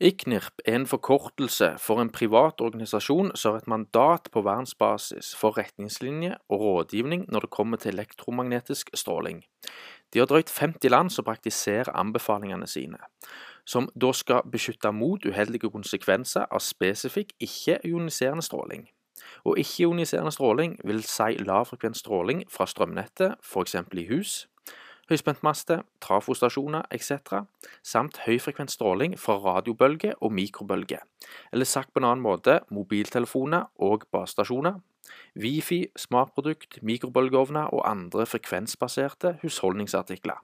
ICNIRP er en forkortelse for en privat organisasjon som har et mandat på verdensbasis for retningslinjer og rådgivning når det kommer til elektromagnetisk stråling. De har drøyt 50 land som praktiserer anbefalingene sine, som da skal beskytte mot uheldige konsekvenser av spesifikk ikke-ioniserende stråling. Og ikke-ioniserende stråling vil si lavfrekvent stråling fra strømnettet, f.eks. i hus, høyspentmaster, trafostasjoner etc., samt høyfrekvent stråling fra radiobølger og mikrobølger, eller sagt på en annen måte mobiltelefoner og basestasjoner, Wifi, smartprodukt, mikrobølgeovner og andre frekvensbaserte husholdningsartikler.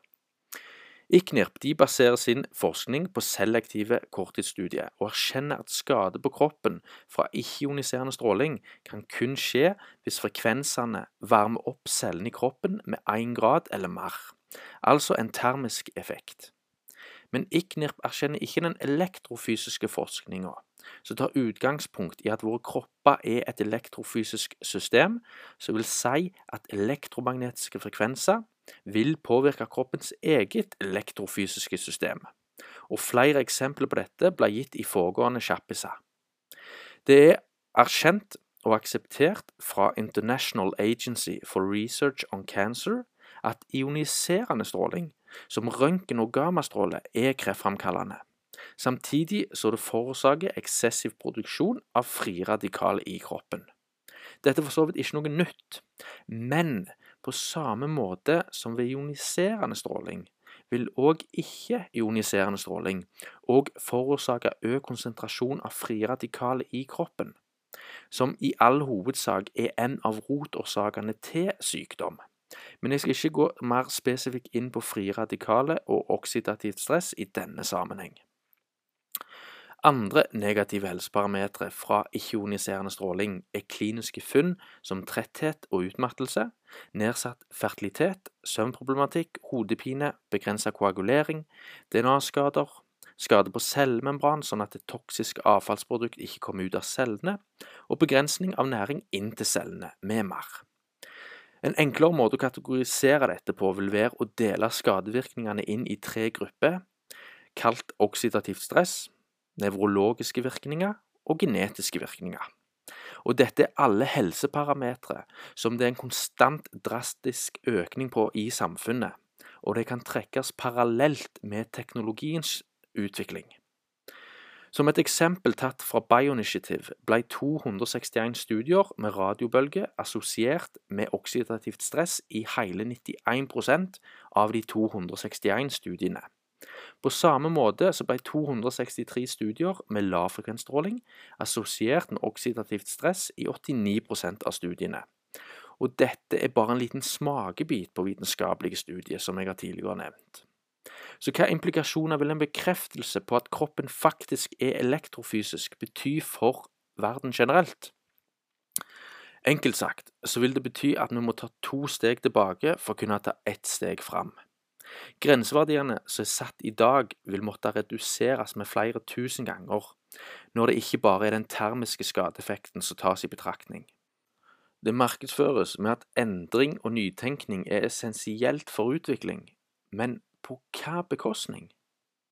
IKNIRP de baserer sin forskning på selektive korttidsstudier, og erkjenner at skade på kroppen fra ikke-ioniserende stråling kan kun skje hvis frekvensene varmer opp cellene i kroppen med 1 grad eller mer altså en termisk effekt. Men ICNIRP erkjenner ikke den elektrofysiske forskninga, som tar utgangspunkt i at våre kropper er et elektrofysisk system, som vil si at elektromagnetiske frekvenser vil påvirke kroppens eget elektrofysiske system. Og flere eksempler på dette ble gitt i foregående sjappiser. Det er erkjent og akseptert fra International Agency for Research on Cancer at ioniserende stråling, som røntgen og gammastråle, er kreftframkallende. Samtidig så det forårsaker eksessiv produksjon av frie radikaler i kroppen. Dette er for så vidt ikke noe nytt, men på samme måte som ved ioniserende stråling vil òg ikke-ioniserende stråling òg forårsake økt konsentrasjon av frie radikaler i kroppen, som i all hovedsak er en av rotårsakene til sykdom. Men jeg skal ikke gå mer spesifikt inn på frie radikale og oksidativt stress i denne sammenheng. Andre negative helseparametere fra ikke-ioniserende stråling er kliniske funn som tretthet og utmattelse, nedsatt fertilitet, søvnproblematikk, hodepine, begrenset koagulering, DNA-skader, skade på cellemembran sånn at et toksisk avfallsprodukt ikke kommer ut av cellene, og begrensning av næring inn til cellene, med mer. En enklere måte å kategorisere dette på vil være å dele skadevirkningene inn i tre grupper, kalt oksidativt stress, nevrologiske virkninger og genetiske virkninger. Og dette er alle helseparametere som det er en konstant drastisk økning på i samfunnet, og det kan trekkes parallelt med teknologiens utvikling. Som et eksempel tatt fra Bioinitiative ble 261 studier med radiobølge assosiert med oksidativt stress i hele 91% av de 261 studiene. På samme måte så ble 263 studier med lavfrekvensstråling assosiert med oksidativt stress i 89% av studiene. Og dette er bare en liten smakebit på vitenskapelige studier, som jeg har tidligere nevnt. Så hva implikasjoner vil en bekreftelse på at kroppen faktisk er elektrofysisk bety for verden generelt? Enkelt sagt så vil det bety at vi må ta to steg tilbake for å kunne ta ett steg fram. Grenseverdiene som er satt i dag, vil måtte reduseres med flere tusen ganger, når det ikke bare er den termiske skadeeffekten som tas i betraktning. Det markedsføres med at endring og nytenkning er essensielt for utvikling, men på hva bekostning?